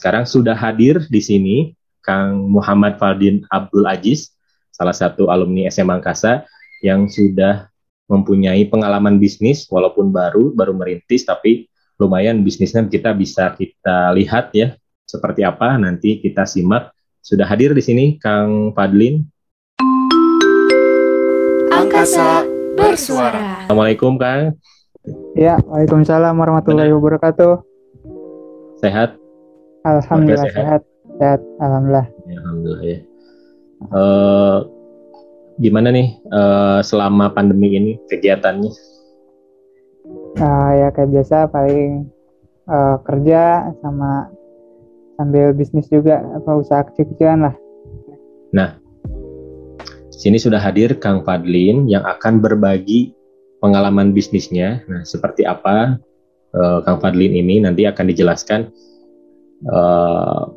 sekarang sudah hadir di sini Kang Muhammad Fardin Abdul Aziz, salah satu alumni SMA Angkasa yang sudah mempunyai pengalaman bisnis walaupun baru baru merintis tapi lumayan bisnisnya kita bisa kita lihat ya seperti apa. Nanti kita simak. Sudah hadir di sini Kang Fadlin. Angkasa bersuara. Assalamualaikum Kang. Ya Waalaikumsalam warahmatullahi wabarakatuh. Sehat Alhamdulillah sehat. sehat sehat Alhamdulillah ya, Alhamdulillah ya uh, gimana nih uh, selama pandemi ini kegiatannya uh, ya kayak biasa paling uh, kerja sama sambil bisnis juga apa usaha kecil-kecilan lah. Nah, sini sudah hadir Kang Fadlin yang akan berbagi pengalaman bisnisnya. Nah, seperti apa uh, Kang Fadlin ini nanti akan dijelaskan uh,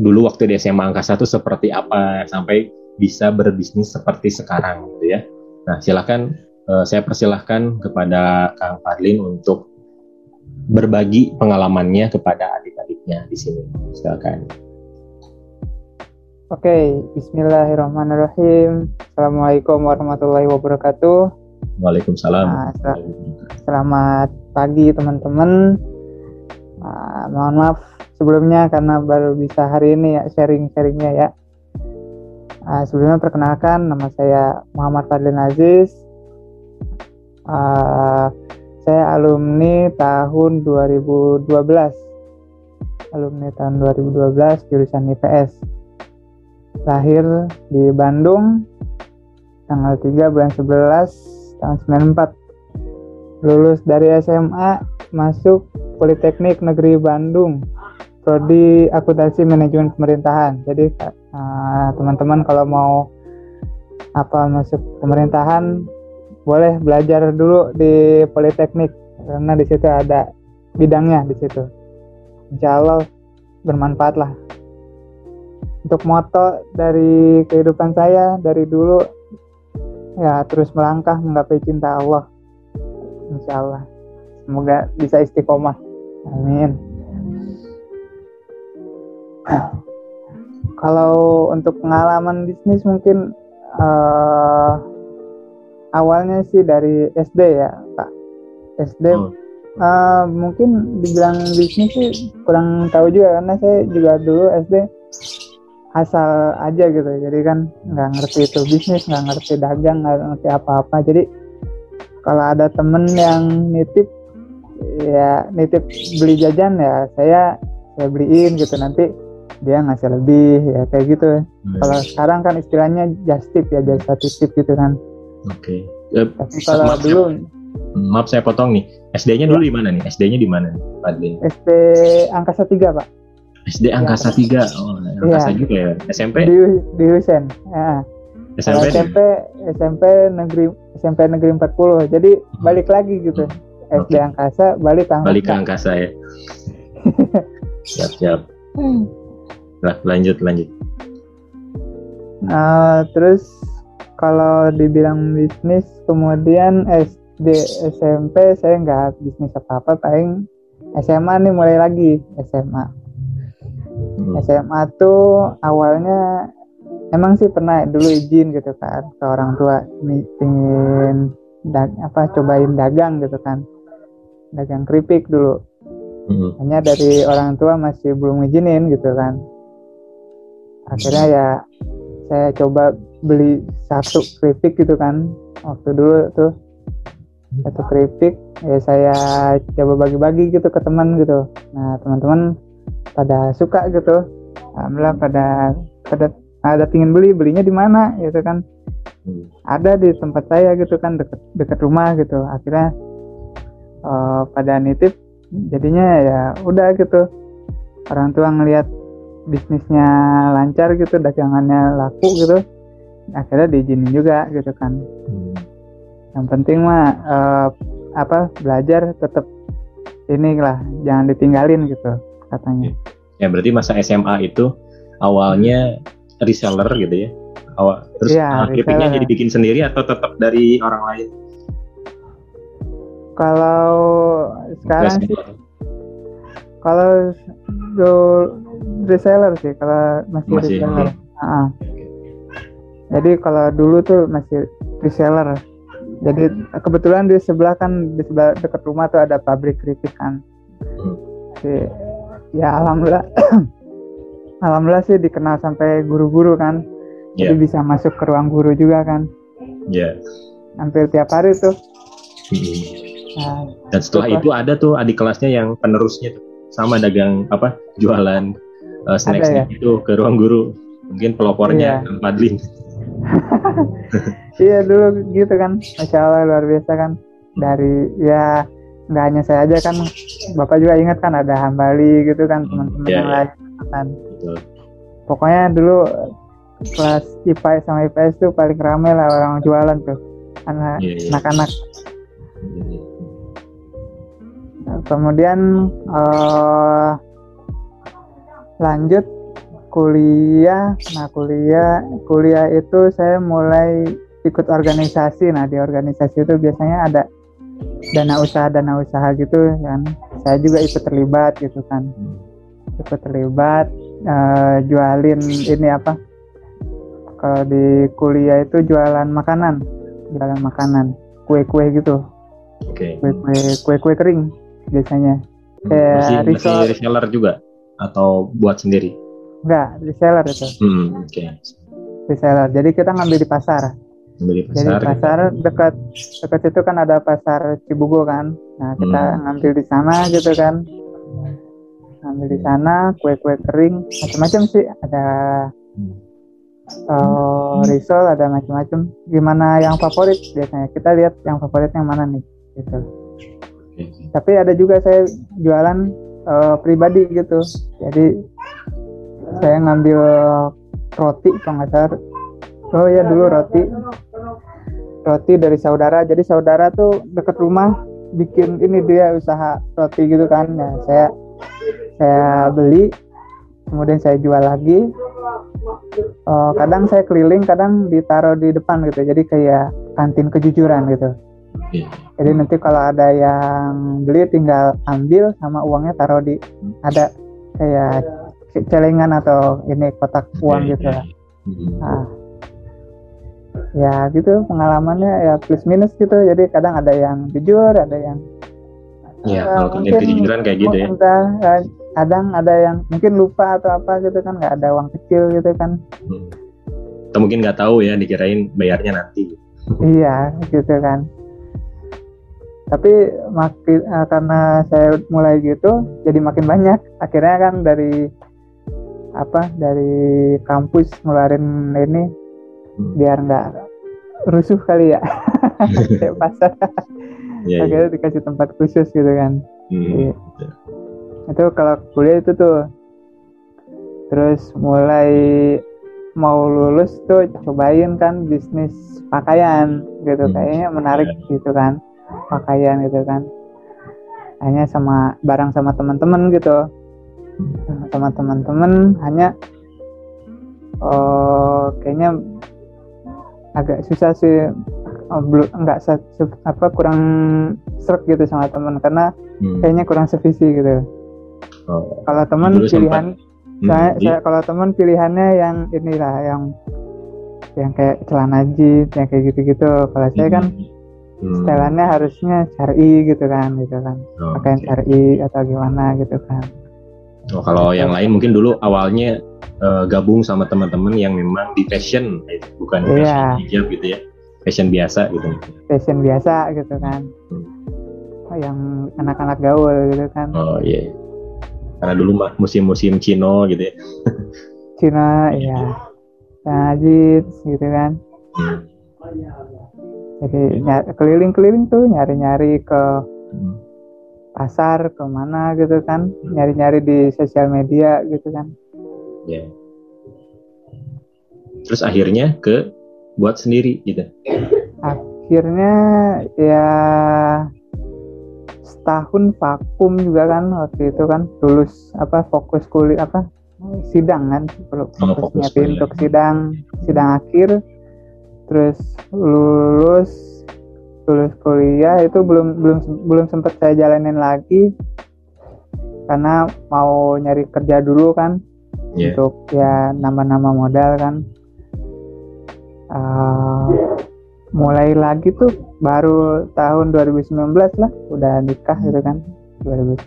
dulu waktu di SMA Angkasa itu seperti apa sampai bisa berbisnis seperti sekarang gitu ya. Nah, silakan uh, saya persilahkan kepada Kang Fadlin untuk berbagi pengalamannya kepada adik-adiknya di sini. Silakan. Oke, okay, Bismillahirrahmanirrahim. Assalamualaikum warahmatullahi wabarakatuh. Waalaikumsalam. Nah, sel selamat pagi teman-teman. Uh, mohon maaf sebelumnya karena baru bisa hari ini ya sharing-sharingnya ya. Uh, sebelumnya perkenalkan nama saya Muhammad Fadlin Aziz. Uh, saya alumni tahun 2012 alumni tahun 2012 jurusan IPS lahir di Bandung tanggal 3 bulan 11 tahun 94 lulus dari SMA masuk Politeknik Negeri Bandung prodi akuntansi manajemen pemerintahan jadi eh, teman-teman uh, kalau mau apa masuk pemerintahan boleh belajar dulu di politeknik karena di situ ada bidangnya di situ. Insya bermanfaat lah. Untuk moto dari kehidupan saya dari dulu ya terus melangkah menggapai cinta Allah. Insya Allah. Semoga bisa istiqomah. Amin. Kalau untuk pengalaman bisnis mungkin uh, awalnya sih dari SD ya Pak SD oh. uh, mungkin dibilang bisnis sih kurang tahu juga karena saya juga dulu SD asal aja gitu jadi kan nggak ngerti itu bisnis nggak ngerti dagang nggak ngerti apa-apa jadi kalau ada temen yang nitip ya nitip beli jajan ya saya saya beliin gitu nanti dia ngasih lebih ya kayak gitu hmm. kalau sekarang kan istilahnya just tip ya just tip gitu kan Oke. Okay. Uh, kalau maaf, dulu maaf saya potong nih. SD-nya dulu di mana nih? SD-nya di mana, SD Angkasa 3, Pak. SD Angkasa ya. 3. Oh, Angkasa ya. juga ya. SMP? Di di Husen. Ya. SMP SMP, SMP negeri SMP negeri 40. Jadi hmm. balik lagi gitu. Hmm. SD okay. Angkasa balik Angkasa. Balik ke Angkasa ya. siap, siap. Hmm. Nah, lanjut lanjut. Nah, terus kalau dibilang bisnis kemudian SD SMP saya nggak bisnis apa apa paling SMA nih mulai lagi SMA hmm. SMA tuh awalnya emang sih pernah dulu izin gitu kan ke orang tua ingin dag apa cobain dagang gitu kan dagang keripik dulu. Hmm. hanya dari orang tua masih belum izinin gitu kan. Akhirnya ya saya coba beli satu keripik gitu kan. Waktu dulu tuh satu keripik ya saya coba bagi-bagi gitu ke teman gitu. Nah teman-teman pada suka gitu. Alhamdulillah pada pada ada pingin beli belinya di mana gitu kan. Hmm. ada di tempat saya gitu kan deket dekat rumah gitu. Akhirnya uh, pada nitip jadinya ya udah gitu. Orang tua ngelihat bisnisnya lancar gitu dagangannya laku gitu akhirnya diizinin juga gitu kan. Hmm. yang penting mah uh, apa belajar tetap inilah jangan ditinggalin gitu katanya. Ya berarti masa SMA itu awalnya reseller gitu ya? Awal terus ya, akhirnya jadi bikin sendiri atau tetap dari orang lain kalau sekarang sih kalau reseller sih kalau masih, Masih, reseller. hmm. Ah. Jadi kalau dulu tuh masih reseller. Jadi kebetulan di sebelah kan di sebelah dekat rumah tuh ada pabrik keripik kan. Hmm. Jadi, ya alhamdulillah alhamdulillah sih dikenal sampai guru-guru kan. Jadi Iya. bisa masuk ke ruang guru juga kan. Iya. Hampir tiap hari tuh. Hmm. Nah, Dan setelah itu ada tuh adik kelasnya yang penerusnya tuh sama dagang apa jualan uh, snack snack itu ke ruang guru. Mungkin pelopornya Iya. Kang Fadlin. iya dulu gitu kan. Masya Allah luar biasa kan. Dari ya nggak hanya saya aja kan. Bapak juga ingat kan ada Hambali gitu kan teman-teman Iya, yang iya. lain kan. Betul. Pokoknya dulu kelas IPA sama IPS tuh paling ramai lah orang jualan tuh. Anak Iya, iya. anak-anak. Kemudian eh, lanjut kuliah. Nah kuliah kuliah itu saya mulai ikut organisasi. Nah di organisasi itu biasanya ada dana usaha dana usaha gitu kan. Saya juga ikut terlibat gitu kan. Ikut terlibat eh, jualin ini apa? Kalau di kuliah itu jualan makanan, jualan makanan, kue-kue gitu, Oke. kue-kue kue-kue kering biasanya. Kayak Masih, masih risol. reseller juga atau buat sendiri? Enggak, reseller itu. Hmm, oke. Reseller. Jadi kita ngambil di pasar. Beli Jadi pasar. gitu. pasar dekat dekat situ kan ada pasar Cibugo kan. Nah, kita Hmm. ngambil di sana gitu kan. Ngambil di sana kue-kue kering macam-macam sih. Ada Hmm. eh, risol, ada macam-macam. Gimana yang favorit biasanya? Kita lihat yang favorit yang mana nih gitu. Oke. Tapi ada juga saya jualan eh, pribadi gitu. Jadi saya ngambil roti kalau. Oh ya dulu roti. Roti dari saudara. Jadi saudara tuh dekat rumah bikin ini dia usaha roti gitu kan. Nah, saya saya beli kemudian saya jual lagi. Eh, kadang saya keliling, kadang ditaruh di depan gitu. Jadi kayak kantin kejujuran gitu. Oke. Jadi nanti kalau ada yang beli tinggal ambil sama uangnya taruh di ada kayak celengan atau ini kotak uang Oke, gitu. Hmm. Nah, ya gitu pengalamannya ya plus minus gitu. Jadi kadang ada yang jujur, ada yang Ya, ya, kalau kantin mungkin- kejujuran kayak gitu ya. entah, ya, kadang ada yang mungkin lupa atau apa gitu kan nggak ada uang kecil gitu kan. Hmm. Atau mungkin nggak tahu ya, dikirain bayarnya nanti. Iya gitu kan. Tapi makin eh, karena saya mulai gitu, jadi makin banyak. Akhirnya kan dari apa dari kampus ngeluarin ini Hmm. biar nggak rusuh kali ya kayak pasar. Iya, iya. Akhirnya dikasih tempat khusus gitu kan. Hmm. Iya. Itu kalau kuliah itu tuh. Terus mulai mau lulus tuh cobain kan bisnis pakaian gitu Hmm. kayaknya menarik gitu kan pakaian gitu kan hanya sama barang sama teman-teman gitu sama teman-teman hanya oh kayaknya agak susah sih oh, belum nggak apa kurang serak gitu sama teman karena Hmm. kayaknya kurang sevisi gitu Oh. kalau teman sempat. pilihan Hmm, saya, kalau teman pilihannya yang inilah yang yang kayak celana jeans yang kayak gitu-gitu kalau saya kan Hmm. setelannya harusnya syari gitu kan gitu kan Oh, pakaian oke. syari atau gimana gitu kan Oh, kalau yang lain mungkin dulu awalnya eh, gabung sama teman-teman yang memang di fashion, gitu. bukan di Iya. fashion hijab gitu ya, fashion biasa gitu. fashion biasa gitu kan Hmm. Oh, yang anak-anak gaul gitu kan Oh iya. Karena dulu mah musim-musim Cino gitu ya. Cina ya celana jeans gitu kan Hmm. Jadi keliling-keliling tuh nyari-nyari ke Hmm. pasar ke mana gitu kan. Nyari-nyari di sosial media gitu kan. Ya. Terus akhirnya ke buat sendiri gitu. akhirnya ya setahun vakum juga kan waktu itu kan. Lulus apa fokus kuliah apa sidang kan. Perlu Oh, fokus nyiapin untuk sidang sidang akhir terus lulus lulus kuliah itu belum belum belum sempat saya jalanin lagi. Karena mau nyari kerja dulu kan Iya. untuk ya nama-nama modal kan. Uh, mulai lagi tuh baru tahun 2019 lah udah nikah gitu kan 2019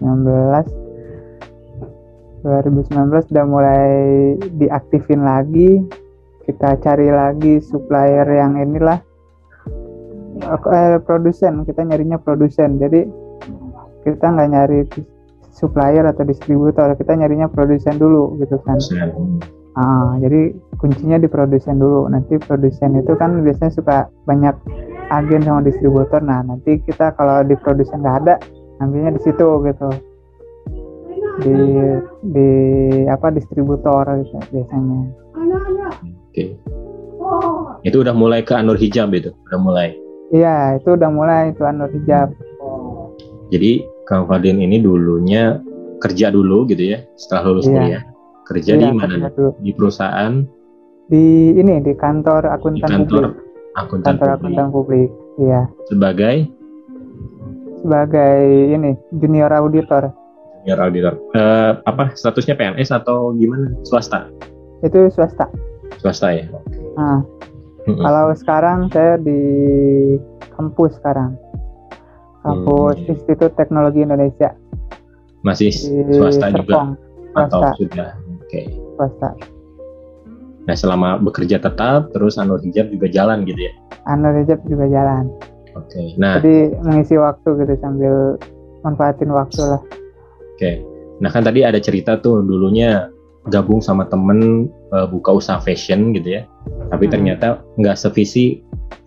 2019 udah mulai diaktifin lagi kita cari lagi supplier yang inilah eh, produsen. Kita nyarinya produsen. Jadi kita nggak nyari supplier atau distributor. Kita nyarinya produsen dulu gitu kan. Ah, jadi kuncinya di produsen dulu. Nanti produsen itu kan biasanya suka banyak agen sama distributor. Nah nanti kita kalau di produsen nggak ada ambilnya di situ gitu. Di di apa distributor gitu biasanya Oke. Itu udah mulai ke Anur Hijab itu, udah mulai. iya itu udah mulai itu Anur Hijab Jadi Kang Fadin ini dulunya kerja dulu gitu ya, setelah lulus Iya. kuliah. Kerja di Iya, mana? dulu. Di perusahaan, di ini di kantor di akuntan kantor publik akuntan kantor publik akuntan publik iya sebagai sebagai ini junior auditor senior auditor. Eh, apa statusnya PNS atau gimana? Swasta. itu swasta Swasta ya. nah. Kalau sekarang saya di kampus sekarang. Kampus Hmm. Institut Teknologi Indonesia Masih di swasta juga Serpong. atau Swasta, sudah? Oke. swasta. Nah selama bekerja tetap, terus Anur Hijab juga jalan gitu ya. Anu Rejab juga jalan. Oke. Nah, Jadi mengisi waktu gitu sambil manfaatin waktu lah. oke. Nah kan tadi ada cerita tuh dulunya gabung sama temen eh, buka usaha fashion gitu ya. Tapi Hmm. ternyata nggak sevisi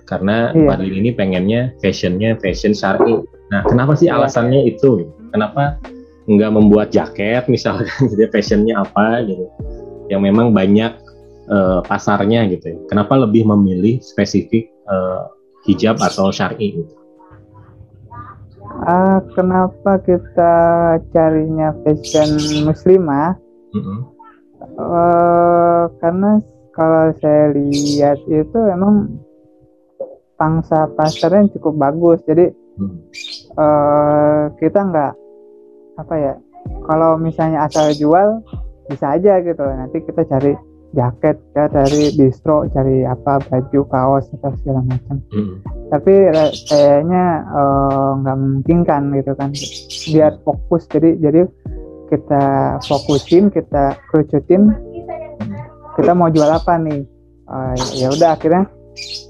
karena. Fadlin ini pengennya fashionnya fashion syar'i. Nah kenapa sih Iya. alasannya itu? Kenapa nggak membuat jaket misalkan gitu ya, fashionnya apa gitu? Yang memang banyak eh, pasarnya gitu ya. Kenapa lebih memilih spesifik eh, hijab atau syar'i? Gitu? Ah, kenapa kita carinya fashion muslimah? Mm-mm. Eh, karena kalau saya lihat itu emang pangsa pasarnya cukup bagus. Jadi Hmm. eh kita nggak apa ya kalau misalnya asal jual bisa aja gitu nanti kita cari jaket kita cari distro cari apa baju kaos atau segala macam Mm. tapi kayaknya eh, nggak memungkinkan gitu kan biar fokus jadi jadi kita fokusin kita kerucutin kita mau jual apa nih Eh, ya udah akhirnya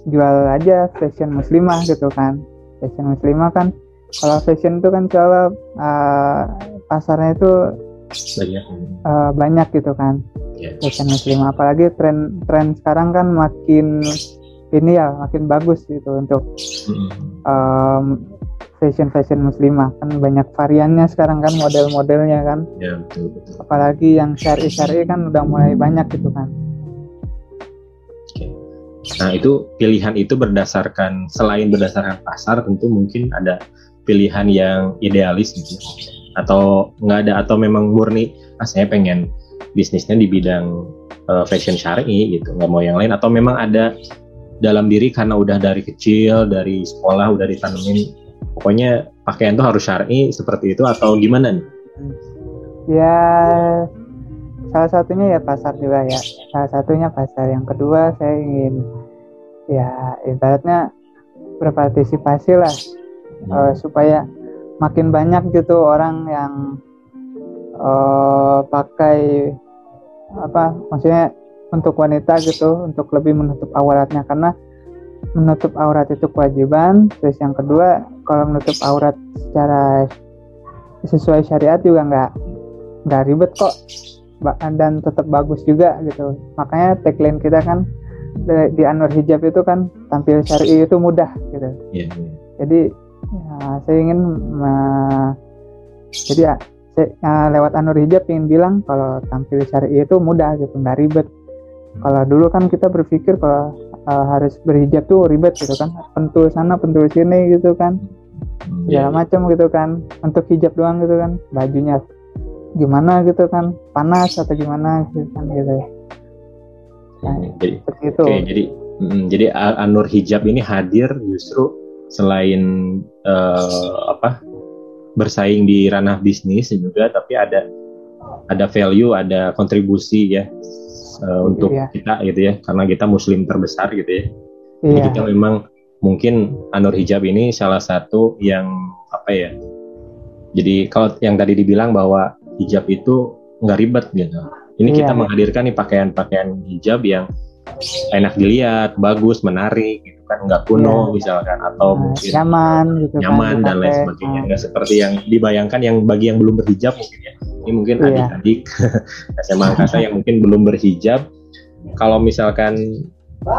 jual aja fashion muslimah gitu kan fashion muslimah kan kalau fashion itu kan kalau eh, pasarnya itu Banyak. eh, banyak gitu kan Ya. fashion muslimah apalagi tren tren sekarang kan makin ini ya makin bagus gitu untuk Mm. em, fashion fashion muslimah. Kan banyak variannya sekarang kan model-modelnya kan. Ya betul betul. apalagi yang syari syari kan udah mulai banyak gitu kan. Nah itu pilihan itu berdasarkan selain berdasarkan pasar tentu mungkin ada pilihan yang idealis gitu. Atau nggak ada atau memang murni ah saya pengen bisnisnya di bidang eh, fashion syari gitu. Nggak mau yang lain. Atau memang ada dalam diri karena udah dari kecil dari sekolah udah ditanemin pokoknya pakaian tuh harus syari seperti itu atau gimana nih? ya salah satunya ya pasar juga ya. Salah satunya pasar. Yang kedua saya ingin ya ibaratnya berpartisipasi lah. Eh, supaya makin banyak gitu orang yang eh, pakai apa maksudnya untuk wanita gitu untuk lebih menutup auratnya. Karena menutup aurat itu kewajiban. Terus yang kedua kalau menutup aurat secara sesuai syariat juga nggak nggak ribet kok. Dan tetap bagus juga gitu. Makanya tagline kita kan di, Anwar Hijab itu kan tampil syari itu mudah gitu. Iya, iya. jadi ya, saya ingin jadi ya, saya, ya, lewat Anwar Hijab ingin bilang kalau tampil syari itu mudah gitu nggak ribet. Kalau dulu kan kita berpikir kalau uh, harus berhijab tuh ribet gitu kan. Pentul sana pentul sini gitu kan. Iya, segala macam gitu kan. Untuk hijab doang gitu kan. Bajunya gimana gitu kan. Panas atau gimana gitu kan gitu. Nah, iya. Jadi seperti itu. Oke, jadi mm, jadi Anur Hijab ini hadir justru selain eh, apa bersaing di ranah bisnis juga tapi ada ada value ada kontribusi ya uh, untuk iya. kita gitu ya karena kita muslim terbesar gitu ya iya. jadi kita memang mungkin Anur Hijab ini salah satu yang apa ya jadi kalau yang tadi dibilang bahwa hijab itu nggak ribet gitu ini iya. kita menghadirkan nih pakaian-pakaian hijab yang enak dilihat bagus menarik gitu kan nggak kuno yeah. misalkan atau nah, mungkin nyaman gitu kan, nyaman kan, dan lain sebagainya nggak seperti yang dibayangkan yang bagi yang belum berhijab mungkin ya ini mungkin yeah. adik-adik SMA angkasa yang mungkin belum berhijab kalau misalkan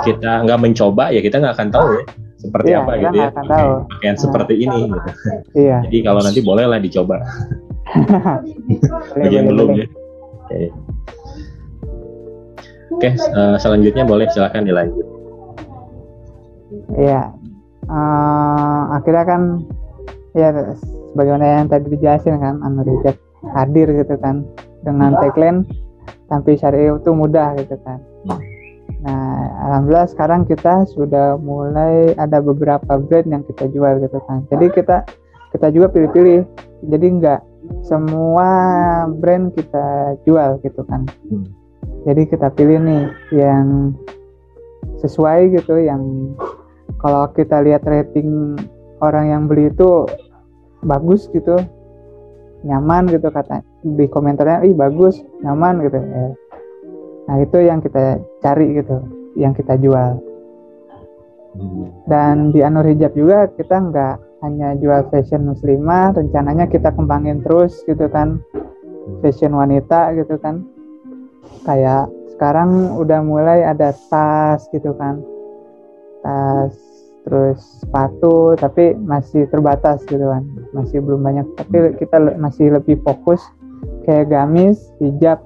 kita nggak mencoba ya kita nggak akan tahu ya seperti yeah, apa gitu ya pakaian, pakaian nah. seperti ini gitu. Iya. Jadi kalau nanti bolehlah dicoba. bagi yang belum ya. Oke, okay, uh, eh, selanjutnya boleh silakan dilanjut. Iya, uh, akhirnya kan ya sebagaimana yang tadi dijelasin kan Amerika hadir gitu kan dengan tagline tampil syariah itu mudah gitu kan. Hmm. Nah, alhamdulillah sekarang kita sudah mulai ada beberapa brand yang kita jual gitu kan. Jadi kita kita juga pilih-pilih. Jadi enggak semua brand kita jual gitu kan. Hmm. Jadi kita pilih nih yang sesuai gitu yang kalau kita lihat rating orang yang beli itu bagus gitu nyaman gitu kata di komentarnya ih bagus nyaman gitu ya. nah itu yang kita cari gitu yang kita jual dan di Anur Hijab juga kita nggak hanya jual fashion muslimah rencananya kita kembangin terus gitu kan fashion wanita gitu kan kayak sekarang udah mulai ada tas gitu kan tas terus sepatu tapi masih terbatas gitu kan. Masih belum banyak. Tapi kita masih lebih fokus kayak gamis hijab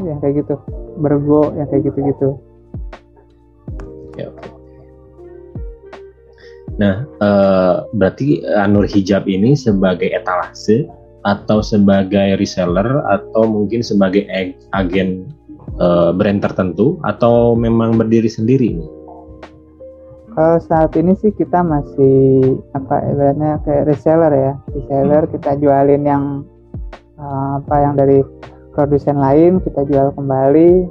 yang kayak gitu. Bergo yang kayak gitu gitu ya, nah uh, berarti Anur Hijab ini sebagai etalase atau sebagai reseller atau mungkin sebagai agen uh, brand tertentu atau memang berdiri sendiri nih kalau saat ini sih kita masih apa ibaratnya kayak reseller ya reseller hmm. kita jualin yang uh, apa yang dari produsen lain kita jual kembali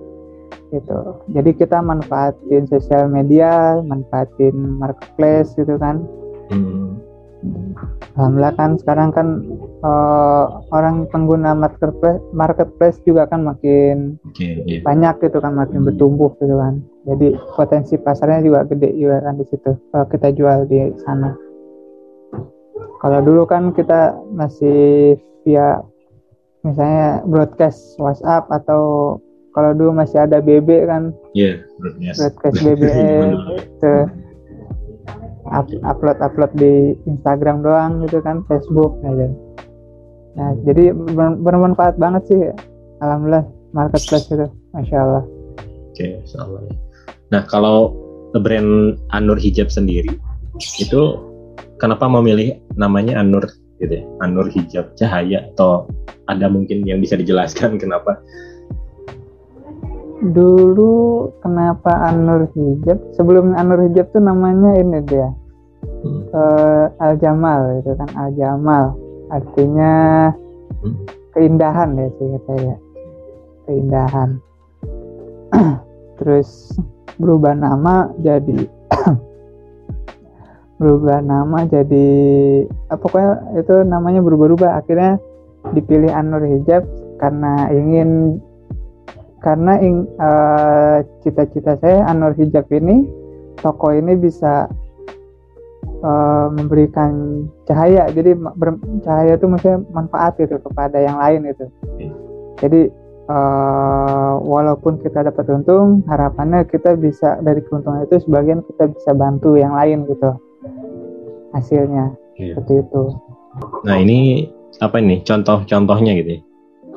gitu jadi kita manfaatin sosial media manfaatin marketplace gitu kan hmm. Alhamdulillah kan sekarang kan uh, orang pengguna marketplace, marketplace juga kan makin okay, yeah. banyak gitu kan makin hmm. bertumbuh gitu kan. Jadi potensi pasarnya juga gede juga kan di situ kalau kita jual di sana. Kalau dulu kan kita masih via misalnya broadcast WhatsApp atau kalau dulu masih ada BB kan. Yeah, broadcast, broadcast BBM itu upload upload di Instagram doang gitu kan Facebook aja. Nah jadi bermanfaat banget sih. Alhamdulillah marketplace itu masya Allah. Oke okay, nah kalau brand Anur Hijab sendiri itu kenapa memilih namanya Anur gitu ya? Anur Hijab Cahaya atau ada mungkin yang bisa dijelaskan kenapa dulu kenapa Anur Hijab? Sebelum Anur Hijab tuh namanya ini dia. Hmm. uh, Al Jamal itu kan Al Jamal artinya hmm. keindahan ya sih saya keindahan. Terus berubah nama jadi berubah nama jadi apa pokoknya itu namanya berubah-ubah. Akhirnya dipilih Anur Hijab karena ingin karena uh, cita-cita saya Anur Hijab ini toko ini bisa uh, memberikan cahaya. Jadi ber, cahaya itu maksudnya manfaat gitu kepada yang lain itu jadi uh, walaupun kita dapat untung harapannya kita bisa dari keuntungan itu sebagian kita bisa bantu yang lain gitu. Hasilnya iya. seperti itu. Nah ini apa ini? Contoh-contohnya gitu ya?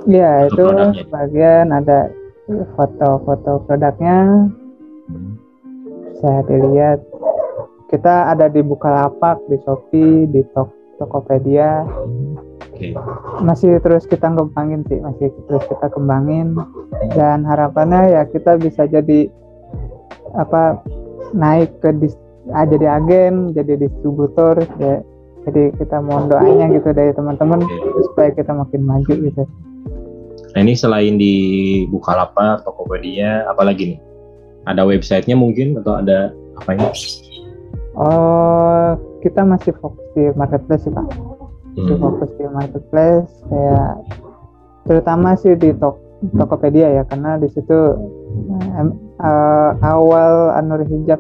Iya, itu bagian ada foto-foto produknya. Saya dilihat. Kita ada di Bukalapak di Shopee di Tok Tokopedia. Okay. masih terus kita kembangin sih masih terus kita kembangin. Dan harapannya ya kita bisa jadi apa naik ke dis, ah, jadi agen jadi distributor ya. Jadi kita mohon doanya gitu dari teman-teman supaya kita makin maju gitu Nah ini selain di Bukalapak, Tokopedia, apalagi nih? Ada websitenya mungkin atau ada apa ini? oh kita masih fokus di marketplace sih pak masih Hmm. fokus di marketplace kayak terutama sih di Tok- Tokopedia ya karena di situ eh, awal Anur Hijab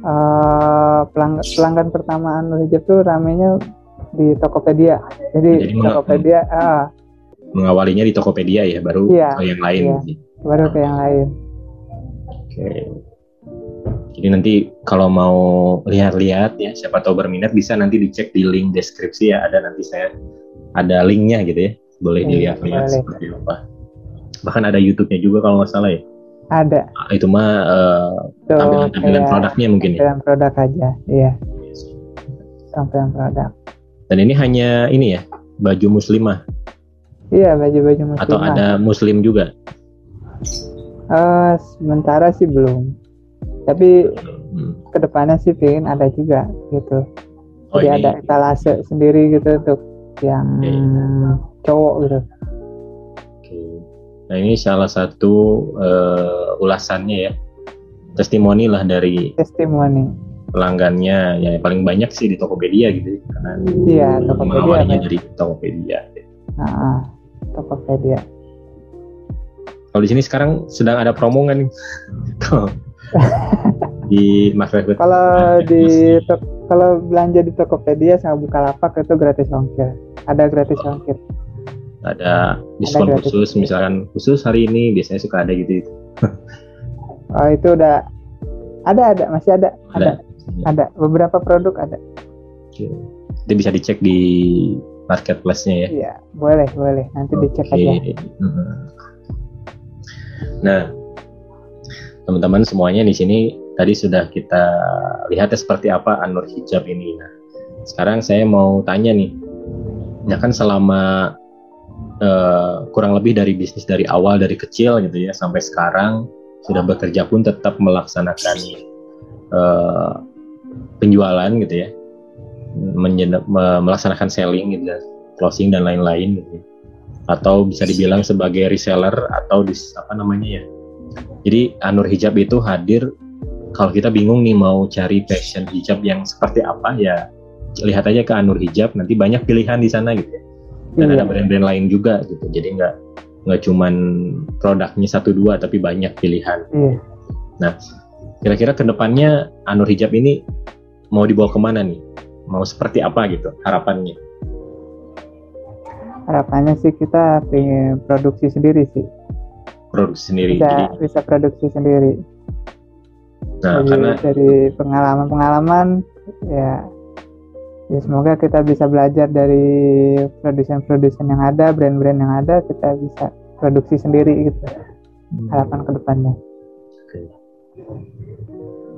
eh, pelang- pelanggan pertama Anur Hijab tuh ramenya di Tokopedia jadi, Jadi Tokopedia ah, Mengawalinya di Tokopedia ya, baru Iya, ke yang lain. iya. baru ke yang lain Oke. Jadi nanti kalau mau lihat-lihat ya, siapa tahu berminat bisa nanti dicek di link deskripsi ya. Ada nanti saya ada linknya gitu ya, boleh Hmm, dilihat-lihat seperti apa. Bahkan ada YouTube-nya juga kalau nggak salah ya. ada Ah, Itu mah eh, tuh tampilan-tampilan kayak produknya mungkin ya. tampilan produk aja iya tampilan produk Dan ini hanya ini ya, baju muslimah iya baju-baju muslimah. Atau ada muslim juga. Eh, sementara sih belum. Tapi Hmm. ke depannya sih pengen ada juga gitu. Oh jadi ini. ada etalase sendiri gitu untuk yang Iya. cowok gitu. Oke. Nah ini salah satu eh, ulasannya ya, testimoni lah dari testimoni. pelanggannya. Ya yang paling banyak sih di Tokopedia gitu ya, karena iya Tokopedia mengawalinya kan dari Tokopedia. Nah, Tokopedia Kalau di sini sekarang sedang ada promo nggak nih? Di marketplace kalau Nah, di kalau belanja di Tokopedia sama Bukalapak itu gratis ongkir. Ada gratis ongkir. Ada diskon gratis. khusus misalkan khusus hari ini biasanya suka ada gitu. oh itu udah ada ada masih ada. ada. Ada, beberapa produk ada. Oke. Itu bisa dicek di marketplace-nya ya. iya boleh boleh nanti dicek Oke. aja. Nah, teman-teman semuanya di sini tadi sudah kita lihat ya seperti apa Anur Hijab ini. Nah, sekarang saya mau tanya nih, ya kan selama eh, kurang lebih dari bisnis dari awal dari kecil gitu ya sampai sekarang sudah bekerja pun tetap melaksanakan eh, penjualan gitu ya, melaksanakan selling gitu, ya, closing dan lain-lain gitu. ya atau bisa dibilang sebagai reseller atau dis, apa namanya ya. Jadi Anur Hijab itu hadir kalau kita bingung nih mau cari fashion hijab yang seperti apa ya lihat aja ke Anur Hijab nanti banyak pilihan di sana gitu ya. Dan Iya. ada brand-brand lain juga gitu. Jadi nggak nggak cuman produknya satu dua tapi banyak pilihan. iya Nah, kira-kira ke depannya Anur Hijab ini mau dibawa ke mana nih? Mau seperti apa gitu harapannya? harapannya sih kita pengen produksi sendiri sih. Produksi sendiri. bisa Jadi, bisa produksi sendiri. Nah dari, karena dari pengalaman-pengalaman ya ya semoga kita bisa belajar dari produsen-produsen yang ada brand-brand yang ada kita bisa produksi sendiri gitu. Harapan ke depannya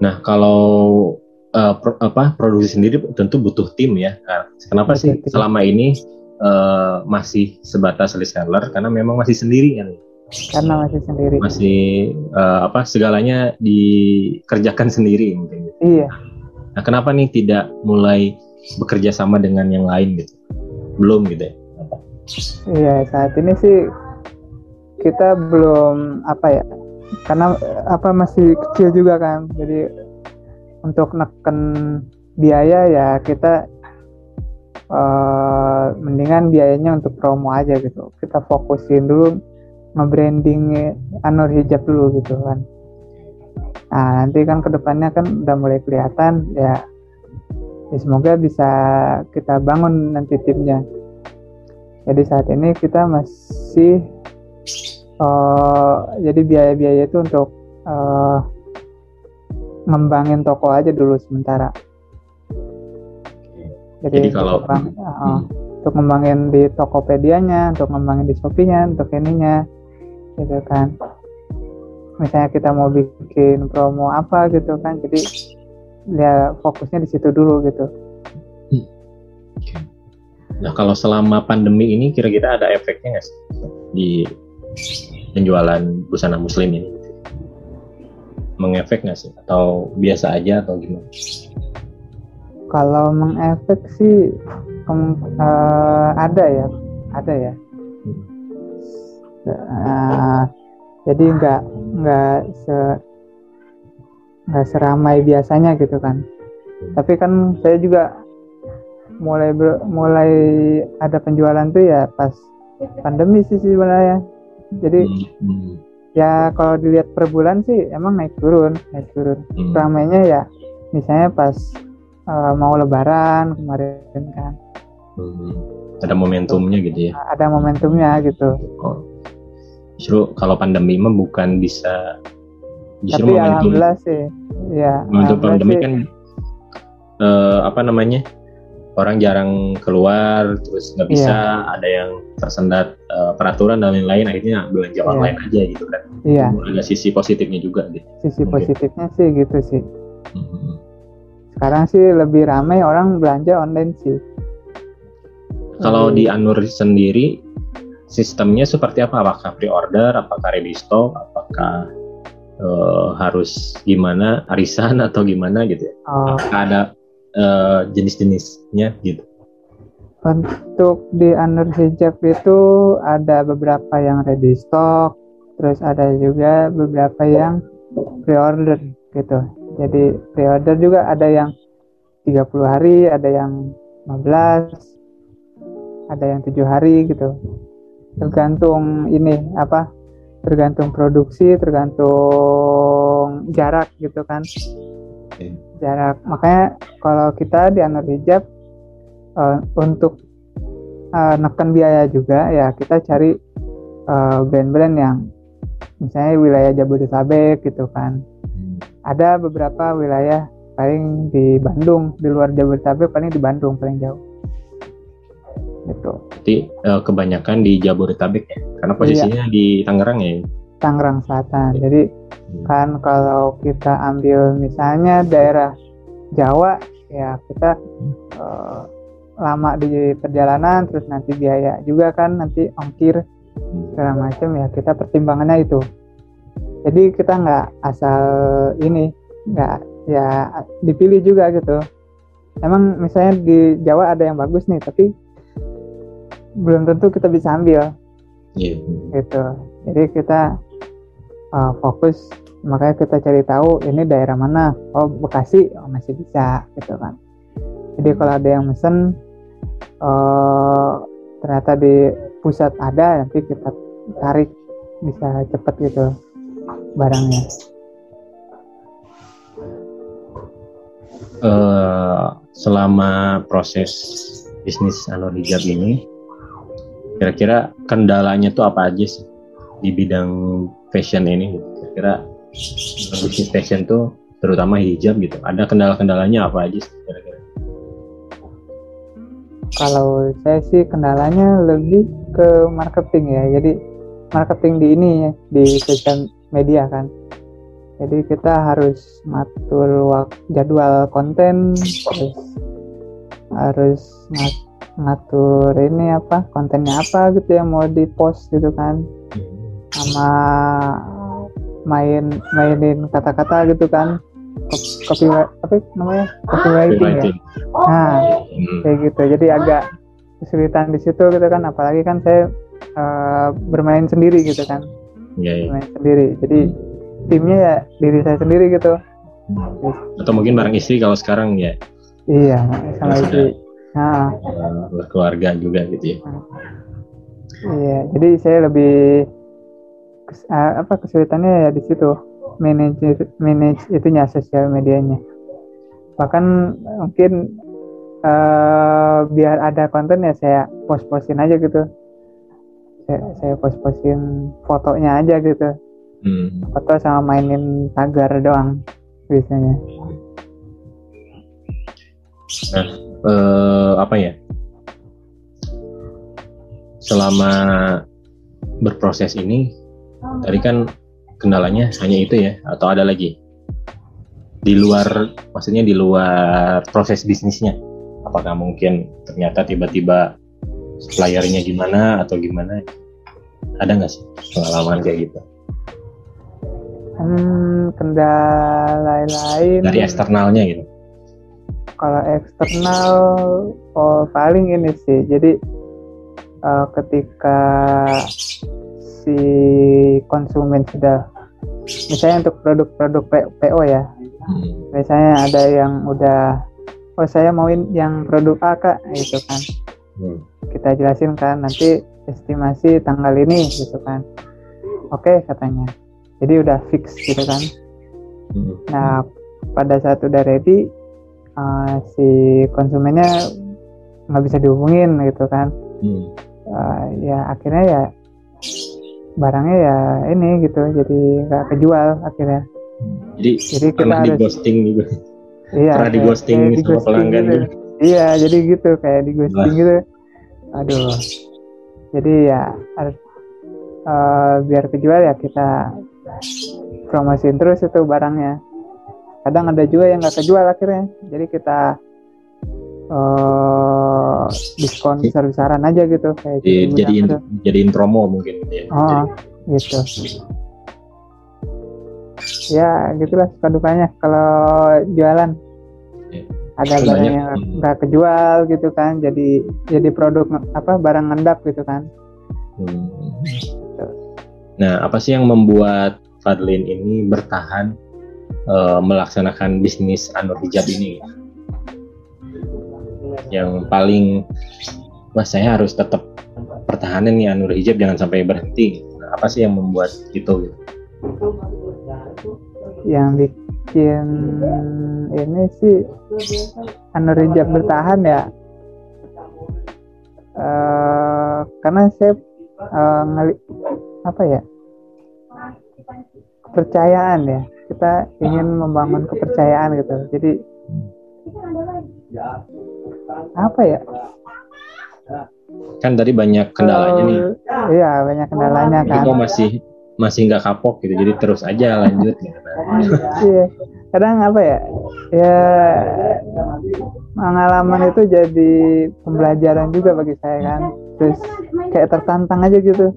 Nah, kalau eh, pro- apa produksi sendiri tentu butuh tim ya. Nah, kenapa sih tim. selama ini eh, masih sebatas reseller? Karena memang masih sendiri kan. karena masih sendiri Masih eh, apa segalanya dikerjakan sendiri mungkin. gitu. iya Nah, kenapa nih tidak mulai bekerja sama dengan yang lain gitu? Belum gitu ya. iya saat ini sih kita belum apa ya karena apa masih kecil juga kan jadi untuk neken biaya ya kita eh, mendingan biayanya untuk promo aja gitu. Kita fokusin dulu nge-branding Anur Hijab dulu gitu kan. Nah nanti kan ke depannya kan udah mulai kelihatan ya, ya semoga bisa kita bangun nanti timnya. Jadi saat ini kita masih eh, jadi biaya-biaya itu untuk eh, ngembangin toko aja dulu sementara. Jadi kalau- untuk ngembang- Hmm. untuk ngembangin di Tokopedia-nya, untuk ngembangin di Shopee-nya, untuk ininya, gitu kan. Misalnya kita mau bikin promo apa gitu kan, jadi ya fokusnya di situ dulu gitu. Nah, kalau selama pandemi ini kira-kira ada efeknya nggak sih di penjualan busana muslim ini? Mengefek nggak sih? Atau biasa aja atau gimana? kalau mengefek sih uh, ada ya, ada ya. Uh, jadi nggak nggak se nggak seramai biasanya gitu kan. Tapi kan saya juga mulai ber, mulai ada penjualan tuh ya pas pandemi sih sebenarnya. Jadi hmm. Ya kalau dilihat per bulan sih emang naik turun, naik turun. Hmm. Ramainya ya misalnya pas uh, mau lebaran kemarin kan. Hmm. Ada momentumnya gitu ya. Ada momentumnya gitu. Oh justru kalau pandemi mah bukan bisa justru Tapi momentum alhamdulillah sih ya momentum pandemi sih. kan uh, apa namanya orang jarang keluar terus nggak bisa yeah. ada yang tersendat uh, peraturan dan lain-lain akhirnya belanja yeah. online aja gitu kan iya yeah. ada sisi positifnya juga gitu sisi Mungkin. positifnya sih gitu sih mm-hmm. sekarang sih lebih ramai orang belanja online sih kalau di Anur sendiri sistemnya seperti apa? Apakah pre-order, apakah ready stock, apakah uh, harus gimana arisan atau gimana gitu? Ya? Oh. Apakah ada uh, jenis-jenisnya gitu? Untuk di under hijab itu ada beberapa yang ready stock, terus ada juga beberapa yang pre-order gitu. Jadi pre-order juga ada yang 30 hari, ada yang 15, ada yang tujuh hari gitu tergantung ini apa tergantung produksi tergantung jarak gitu kan okay. jarak makanya kalau kita di Anur Hijab uh, untuk uh, neken biaya juga ya kita cari brand brand-brand yang misalnya wilayah Jabodetabek gitu kan hmm. ada beberapa wilayah paling di Bandung di luar Jabodetabek paling di Bandung paling jauh gitu. Jadi uh, kebanyakan di Jabodetabek ya, karena posisinya iya. di Tangerang ya. Tangerang Selatan. Jadi hmm. kan kalau kita ambil misalnya daerah Jawa ya kita uh, lama di perjalanan terus nanti biaya juga kan nanti ongkir segala macam ya kita pertimbangannya itu. Jadi kita nggak asal ini nggak ya dipilih juga gitu. Emang misalnya di Jawa ada yang bagus nih tapi belum tentu kita bisa ambil yeah. gitu jadi kita uh, fokus makanya kita cari tahu ini daerah mana. Oh Bekasi oh masih bisa gitu kan. Jadi hmm. kalau ada yang mesen uh, ternyata di pusat ada nanti kita tarik bisa cepet gitu barangnya. Uh, selama proses bisnis anu hijab ini kira-kira kendalanya tuh apa aja sih di bidang fashion ini kira-kira bisnis fashion tuh terutama hijab gitu. Ada kendala-kendalanya apa aja sih kira-kira? Kalau saya sih kendalanya lebih ke marketing ya. Jadi marketing di ini ya di sosial media kan. Jadi kita harus ngatur jadwal konten terus harus ngatur ngatur ini apa kontennya apa gitu yang mau di post gitu kan sama main mainin kata-kata gitu kan. Copy apa namanya? Copywriting ya? Nah hmm. kayak gitu. Jadi agak kesulitan di situ gitu kan. Apalagi kan saya uh, bermain sendiri gitu kan. Yeah, yeah. bermain sendiri. Jadi timnya ya diri saya sendiri gitu. Atau mungkin bareng istri kalau sekarang ya? Iya sama istri. nah. keluarga juga gitu ya? Iya jadi saya lebih uh, apa kesulitannya ya di situ. Manage manage itunya sosial medianya. Bahkan mungkin uh, biar ada konten ya saya post postin aja gitu. Saya, saya post postin fotonya aja gitu. Hmm. foto sama mainin tagar doang biasanya. Nah eh, apa ya? Selama berproses ini tadi kan kendalanya hanya itu ya atau ada lagi? Di luar maksudnya di luar proses bisnisnya. Apakah mungkin ternyata tiba-tiba suppliernya gimana atau gimana? Ada nggak sih pengalaman kayak gitu? Hmm, kendala lain. Dari eksternalnya gitu. Kalau eksternal oh paling ini sih. Jadi uh, ketika si konsumen sudah misalnya untuk produk-produk PO ya hmm. misalnya ada yang udah oh saya mauin yang produk A kak gitu kan hmm. kita jelasin kan nanti estimasi tanggal ini gitu kan oke okay, katanya jadi udah fix gitu kan hmm. nah pada saat udah ready uh, si konsumennya nggak bisa dihubungin gitu kan hmm. uh, ya akhirnya ya barangnya ya ini gitu jadi nggak kejual akhirnya. Jadi, jadi pernah kita di ghosting gitu iya, pernah di ghosting sama di pelanggan gitu. gitu. iya jadi gitu kayak di ghosting gitu. Aduh. Jadi ya harus uh, biar kejual ya kita promosiin terus itu barangnya. Kadang ada juga yang nggak kejual akhirnya. Jadi kita uh, diskon besar besaran aja gitu kayak jadi jadiin gitu. jadiin promo mungkin ya oh gitu ya gitulah suka dukanya kalau jualan ya. ada barang yang nggak kejual gitu kan jadi jadi produk apa barang ngendap gitu kan hmm. nah apa sih yang membuat Fadlin ini bertahan uh, melaksanakan bisnis Anur Hijab ini yang paling wah saya harus tetap pertahanan nih Anur Hijab jangan sampai berhenti. Nah, apa sih yang membuat itu gitu? yang bikin ini sih Anur Hijab bertahan ya. Uh, karena saya uh, ngeli apa ya kepercayaan ya. Kita ingin membangun kepercayaan gitu. Jadi apa ya? Kan tadi banyak kendalanya nih. Iya banyak kendalanya kan. kok masih masih nggak kapok gitu jadi terus aja lanjut gitu iya kadang apa ya? Ya pengalaman itu jadi pembelajaran juga bagi saya kan. Terus kayak tertantang aja gitu.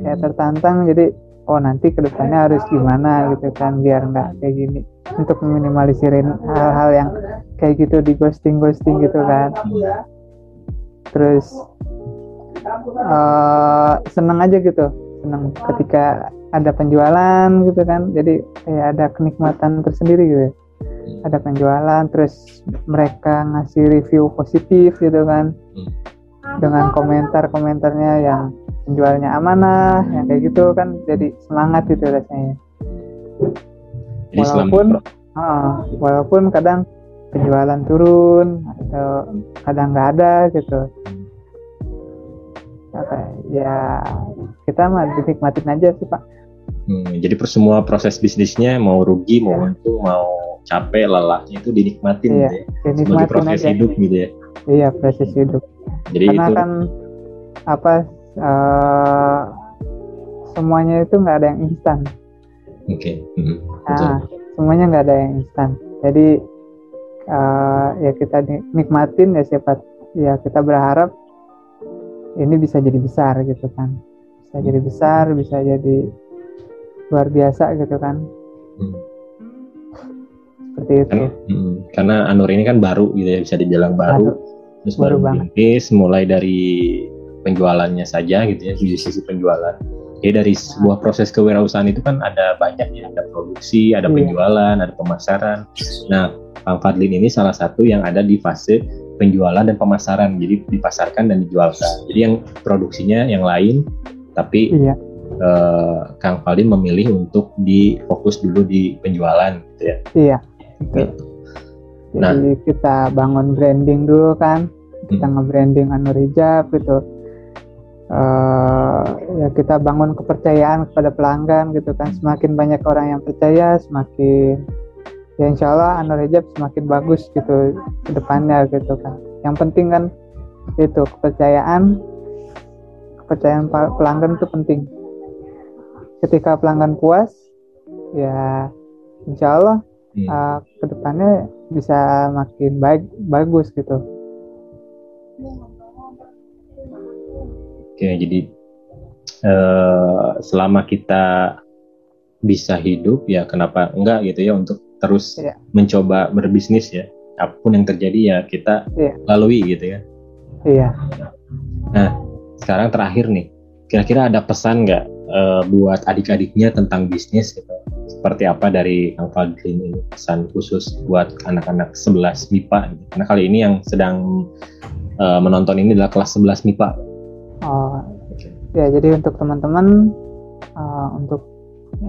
Kayak tertantang jadi oh nanti ke depannya harus gimana gitu kan biar nggak kayak gini. Untuk meminimalisir hal-hal yang kayak gitu di ghosting ghosting gitu kan. Terus uh, seneng aja gitu. Seneng ketika ada penjualan gitu kan. Jadi kayak ada kenikmatan tersendiri gitu. Ada penjualan terus mereka ngasih review positif gitu kan. Dengan komentar-komentarnya yang penjualnya amanah ya kayak gitu kan. Jadi semangat gitu rasanya. Walaupun uh, walaupun kadang penjualan turun atau kadang nggak ada gitu apa ya kita mah dinikmatin aja sih pak hmm, jadi per semua proses bisnisnya mau rugi mau ya. itu mau capek lelahnya itu dinikmatin iya, gitu ya sebagai proses aja. hidup gitu ya iya proses hidup jadi karena itu... kan apa uh, semuanya itu nggak ada yang instan. Oke. Okay. Hmm, nah, semuanya nggak ada yang instan. Jadi uh, ya kita nikmatin ya siapa ya kita berharap ini bisa jadi besar gitu kan. Bisa jadi besar, bisa jadi luar biasa gitu kan. Hmm. Seperti itu. Karena, hmm, karena Anur ini kan baru gitu ya bisa dibilang baru. baru. Terus baru, baru banget. mulai dari penjualannya saja gitu ya di sisi penjualan ya dari sebuah proses kewirausahaan itu kan ada banyak ya ada produksi ada iya. penjualan ada pemasaran nah Bang Fadlin ini salah satu yang ada di fase penjualan dan pemasaran jadi dipasarkan dan dijualkan jadi yang produksinya yang lain tapi iya. eh, Kang Fadlin memilih untuk difokus dulu di penjualan gitu ya iya gitu. Nah, Jadi kita bangun branding dulu kan, kita hmm. nge-branding Anur Hijab gitu uh, ya kita bangun kepercayaan kepada pelanggan gitu kan. Semakin banyak orang yang percaya semakin ya insya Allah Anur Hijab semakin bagus gitu ke depannya gitu kan. Yang penting kan itu kepercayaan kepercayaan pelanggan itu penting. Ketika pelanggan puas ya insya Allah hmm. uh, ke depannya bisa makin baik bagus gitu Oke, jadi uh, selama kita bisa hidup ya kenapa enggak gitu ya untuk terus ya. mencoba berbisnis ya. apa pun yang terjadi ya kita Iya. lalui gitu ya Iya. nah sekarang terakhir nih kira-kira ada pesan nggak eh, buat adik-adiknya tentang bisnis gitu seperti apa dari Kang Fadlin ini pesan khusus buat anak-anak 11 MIPA gitu. karena kali ini yang sedang eh, menonton ini adalah kelas 11 MIPA Oh, ya jadi untuk teman-teman uh, untuk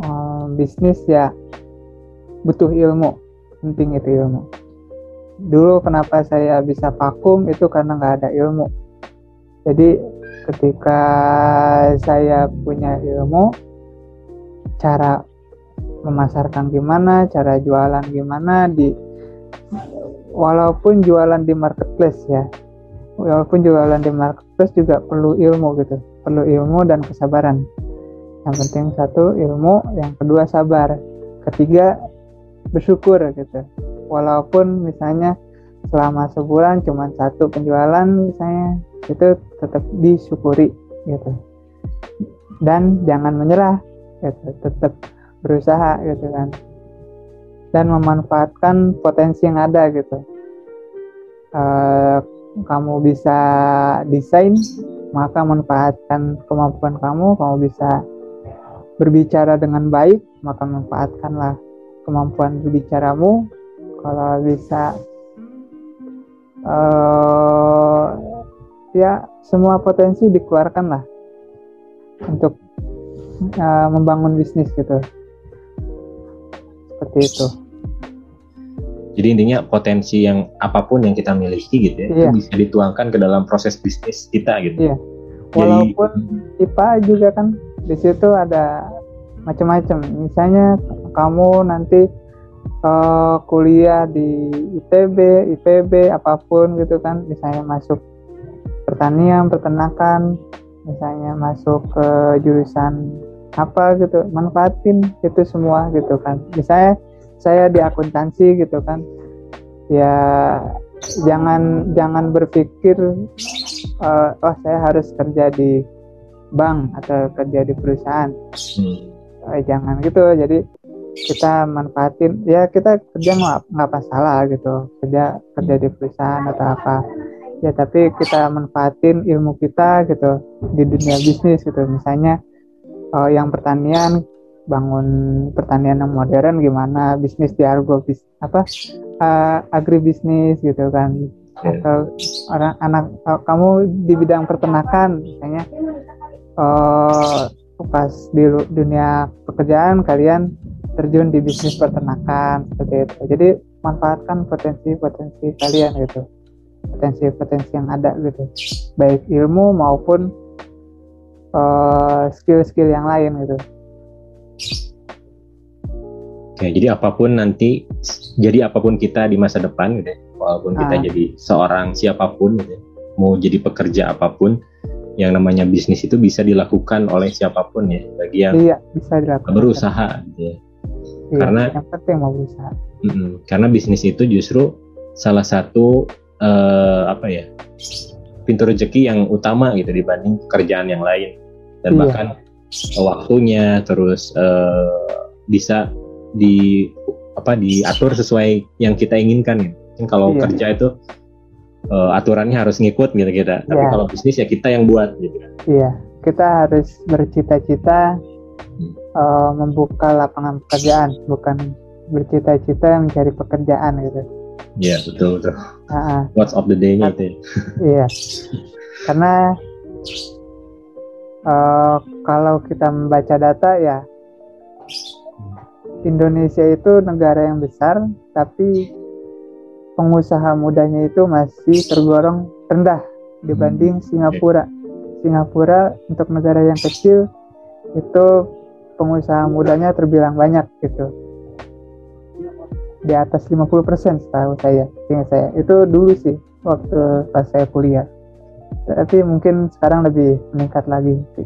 uh, bisnis ya butuh ilmu, penting itu ilmu. Dulu kenapa saya bisa vakum itu karena nggak ada ilmu. Jadi ketika saya punya ilmu, cara memasarkan gimana, cara jualan gimana di walaupun jualan di marketplace ya, walaupun jualan di marketplace juga perlu ilmu gitu. Perlu ilmu dan kesabaran. Yang penting satu ilmu. Yang kedua sabar. Ketiga bersyukur gitu. Walaupun misalnya selama sebulan cuma satu penjualan misalnya itu tetap disyukuri gitu. Dan jangan menyerah gitu. Tetap berusaha gitu kan. Dan memanfaatkan potensi yang ada gitu. Eh, kamu bisa desain maka manfaatkan kemampuan kamu. Kamu bisa berbicara dengan baik maka manfaatkanlah kemampuan berbicaramu. Kalau bisa eh ya semua potensi dikeluarkanlah untuk eh, membangun bisnis gitu. Seperti itu Jadi intinya potensi yang apa pun yang kita miliki gitu ya, Iya. itu bisa dituangkan ke dalam proses bisnis kita gitu. Iya. walaupun IPA juga kan di situ ada macam-macam misalnya kamu nanti eh, kuliah di ITB, IPB apa pun gitu kan misalnya masuk pertanian, peternakan misalnya masuk ke jurusan apa gitu manfaatin itu semua gitu kan misalnya saya di akuntansi gitu kan. Ya jangan jangan berpikir eh, oh saya harus kerja di bank atau kerja di perusahaan. Hmm. Eh, jangan gitu. Jadi kita manfaatin ya kita kerja nggak nggak masalah gitu. Kerja kerja di perusahaan atau apa. Ya tapi kita manfaatin ilmu kita gitu di dunia bisnis gitu. Misalnya eh, yang pertanian bangun pertanian yang modern gimana bisnis di argo bis apa eh, agribisnis gitu kan. Oke. atau orang anak eh, kamu di bidang peternakan misalnya eh pas di dunia pekerjaan kalian terjun di bisnis peternakan seperti itu. Jadi manfaatkan potensi-potensi kalian gitu. Potensi-potensi yang ada gitu. Baik ilmu maupun skill-skill yang lain gitu Oke, jadi apa pun nanti, jadi apa pun kita di masa depan gitu ya, walaupun kita Ah. jadi seorang siapa pun gitu ya, mau jadi pekerja apa pun, yang namanya bisnis itu bisa dilakukan oleh siapa pun ya, bagi yang iya bisa dilakukan berusaha gitu ya. Iya, karena- yang penting mau berusaha Mm-mm. Karena bisnis itu justru salah satu eh, apa ya pintu rezeki yang utama gitu dibanding pekerjaan yang lain dan Iya. bahkan waktunya terus eh, bisa di apa diatur sesuai yang kita inginkan gitu. Kan kalau Iya. kerja itu eh, aturannya harus ngikut gitu kita. Tapi Iya. kalau bisnis ya kita yang buat gitu kan. Iya, kita harus bercita-cita Hmm. eh, membuka lapangan pekerjaan, bukan bercita-cita mencari pekerjaan gitu. Iya betul betul. Ah, ah, What's of the day-nya itu. ya. iya, karena eh, kalau kita membaca data ya Indonesia itu negara yang besar, tapi pengusaha mudanya itu masih tergolong rendah dibanding Singapura. Singapura untuk negara yang kecil itu pengusaha mudanya terbilang banyak gitu. Di atas 50% setahu saya, seingat saya. Itu dulu sih waktu pas saya kuliah. Tapi mungkin sekarang lebih meningkat lagi. Oke.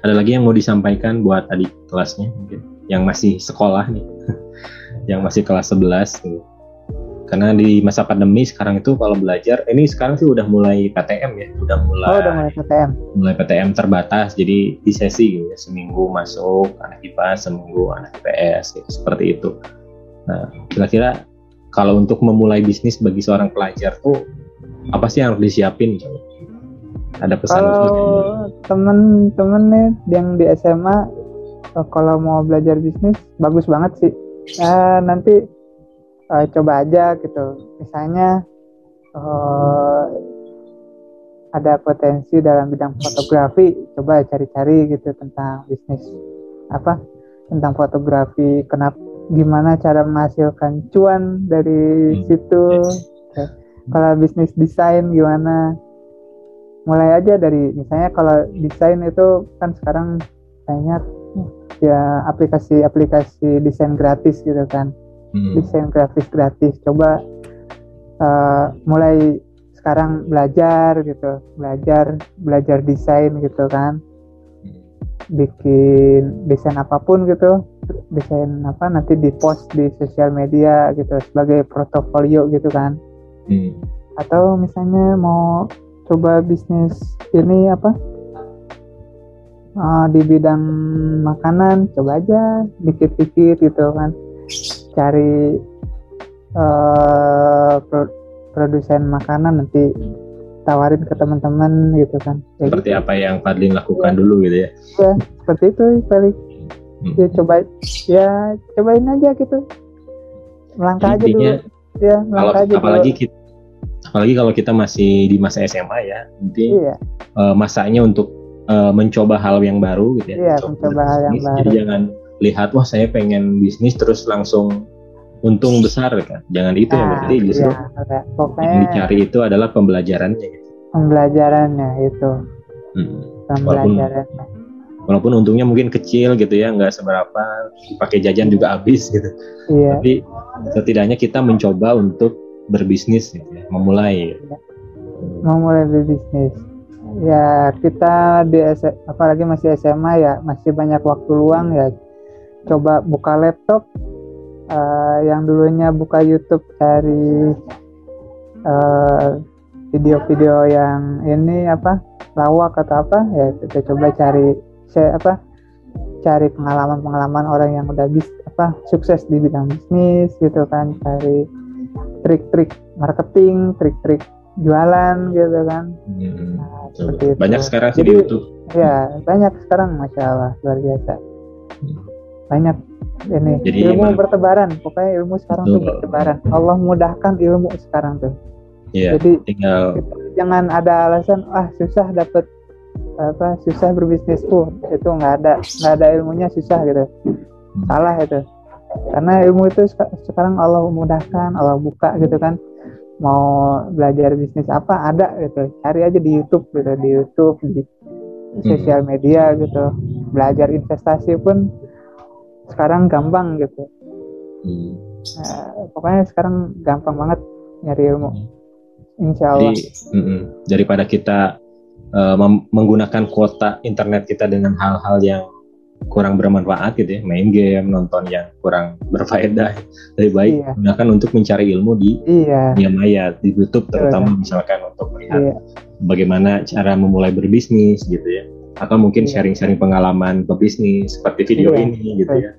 Ada lagi yang mau disampaikan buat adik kelasnya mungkin yang masih sekolah nih, yang masih kelas 11 gitu. Karena di masa pandemi sekarang itu kalau belajar, ini sekarang sih udah mulai PTM ya, udah mulai Oh, udah mulai PTM. mulai PTM terbatas, jadi di sesi gitu ya, seminggu masuk anak IPA, seminggu anak IPS, gitu, seperti itu. Nah, kira-kira kalau untuk memulai bisnis bagi seorang pelajar tuh apa sih yang harus disiapin? Ada pesan kalau temen-temen nih yang di SMA eh, kalau mau belajar bisnis bagus banget sih. Uh, nanti uh, coba aja gitu. Misalnya uh, ada potensi dalam bidang fotografi coba cari-cari gitu tentang bisnis. Apa? Tentang fotografi kenapa gimana cara menghasilkan cuan dari hmm. situ. Kalau bisnis desain gimana? Mulai aja dari misalnya kalau desain itu kan sekarang kayaknya ya aplikasi-aplikasi desain gratis gitu kan. Hmm. desain grafis gratis. Coba uh, mulai sekarang belajar gitu. Belajar belajar desain gitu kan. Bikin desain apa pun gitu. Desain apa nanti di post di sosial media gitu sebagai portofolio gitu kan. Hmm. atau misalnya mau coba bisnis ini apa uh, di bidang makanan coba aja dikit-dikit gitu kan. Cari uh, pro produsen makanan nanti tawarin ke teman-teman gitu kan seperti gitu. apa yang Fadlin lakukan ya. dulu gitu ya ya seperti itu paling hmm. ya coba ya cobain aja gitu melangkah aja dulu ya melangkah kalau, aja apalagi dulu. kita apalagi kalau kita masih di masa SMA ya nanti iya. uh, masanya untuk uh, mencoba hal yang baru gitu ya iya, mencoba hal yang baru jadi jangan lihat wah saya pengen bisnis terus langsung untung besar kan jangan itu nah, ya berarti justru iya, pokoknya yang dicari itu adalah pembelajarannya gitu. pembelajarannya itu hmm. pembelajarannya walaupun, walaupun untungnya mungkin kecil gitu ya nggak seberapa dipakai jajan juga habis gitu iya. tapi setidaknya kita mencoba untuk berbisnis gitu ya, memulai. Ya. Memulai berbisnis. Ya kita di apalagi masih SMA ya masih banyak waktu luang ya coba buka laptop uh, yang dulunya buka YouTube cari video video-video yang ini apa lawak atau apa ya kita coba cari saya apa cari pengalaman-pengalaman orang yang udah bis apa sukses di bidang bisnis gitu kan cari trik-trik marketing, trik-trik jualan gitu kan. Hmm, nah, seperti itu. Banyak sekarang sih di YouTube. Ya, banyak sekarang masya Allah luar biasa. Banyak. Ini Jadi ilmu bertebaran, pokoknya ilmu sekarang betul. tuh bertebaran. Allah mudahkan ilmu sekarang tuh. Ya, Jadi tinggal jangan ada alasan ah susah dapat apa susah berbisnis pun itu nggak ada nggak ada ilmunya susah gitu. Hmm. salah itu. Karena ilmu itu sekarang Allah mudahkan Allah buka gitu kan. Mau belajar bisnis apa ada gitu. Cari aja di YouTube gitu di YouTube di sosial media gitu. Belajar investasi pun sekarang gampang gitu hmm. nah, pokoknya sekarang gampang banget nyari ilmu hmm. insya Allah Jadi, mm -mm, daripada kita uh, menggunakan kuota internet kita dengan hal-hal yang kurang bermanfaat gitu ya main game nonton yang kurang berfaedah lebih baik iya. gunakan untuk mencari ilmu di iya. dunia maya di YouTube terutama iya. misalkan untuk melihat iya. bagaimana cara memulai berbisnis gitu ya atau mungkin iya. sharing-sharing iya. pengalaman berbisnis seperti video iya. ini gitu ya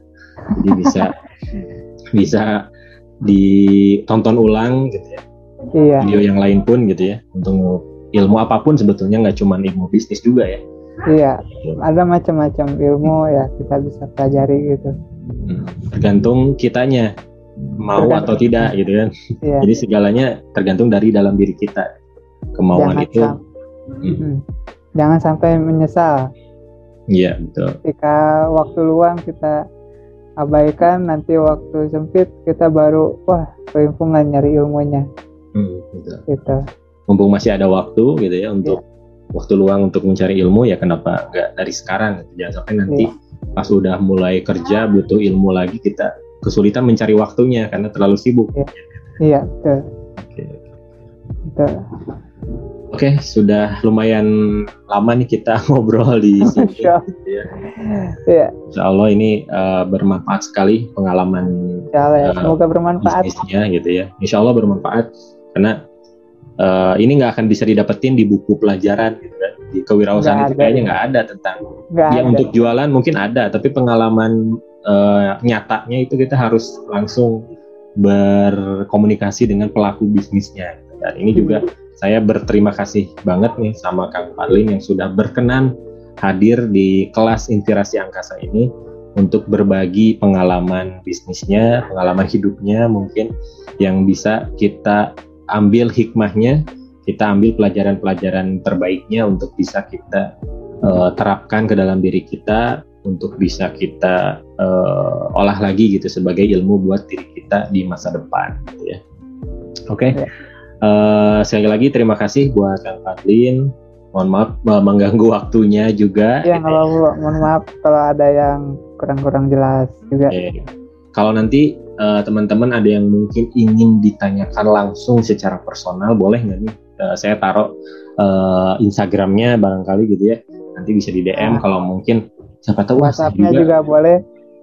jadi bisa bisa ditonton ulang gitu ya iya. video yang lain pun gitu ya untuk ilmu apa pun sebetulnya nggak cuma ilmu bisnis juga ya Iya, ada macam-macam ilmu ya kita bisa pelajari gitu. Hmm, tergantung kitanya mau tergantung. atau tidak gitu kan. Iya. Jadi segalanya tergantung dari dalam diri kita. Kemauan Jangan itu. hmm. Hmm. Jangan sampai menyesal. Iya betul. Ketika waktu luang kita abaikan, nanti waktu sempit kita baru wah kelimpungan nyari ilmunya. Hmm, betul. Gitu. Mumpung masih ada waktu gitu ya untuk. Iya waktu luang untuk mencari ilmu ya kenapa nggak dari sekarang gitu. jangan sampai nanti yeah. pas udah mulai kerja butuh ilmu lagi kita kesulitan mencari waktunya karena terlalu sibuk iya yeah. betul oke okay. Oke, okay, sudah lumayan lama nih kita ngobrol di sini. ya. Yeah. Insya Allah ini uh, bermanfaat sekali pengalaman. Insya Allah ya, uh, semoga bermanfaat. Bisnisnya gitu ya. Insya Allah bermanfaat karena uh, ini nggak akan bisa didapetin di buku pelajaran gitu kan di kewirausahaan itu kayaknya nggak ada tentang gak ya ada. untuk jualan mungkin ada tapi pengalaman uh, nyatanya itu kita harus langsung berkomunikasi dengan pelaku bisnisnya. Dan ini juga saya berterima kasih banget nih sama Kang Fadlin yang sudah berkenan hadir di kelas Inspirasi Angkasa ini untuk berbagi pengalaman bisnisnya, pengalaman hidupnya mungkin yang bisa kita ambil hikmahnya, kita ambil pelajaran-pelajaran terbaiknya untuk bisa kita uh, terapkan ke dalam diri kita untuk bisa kita uh, olah lagi gitu sebagai ilmu buat diri kita di masa depan gitu ya. Oke. Okay? Uh, sekali lagi terima kasih buat Kang Fadlin. Mohon maaf mengganggu waktunya juga. Ya, kalau mohon maaf kalau ada yang kurang-kurang jelas juga. Okay. Kalau nanti uh, teman-teman ada yang mungkin ingin ditanyakan langsung secara personal, boleh nggak nih? Uh, saya taruh uh, Instagramnya barangkali gitu ya. Nanti bisa di DM nah. kalau mungkin siapa tahu WhatsAppnya juga, juga boleh.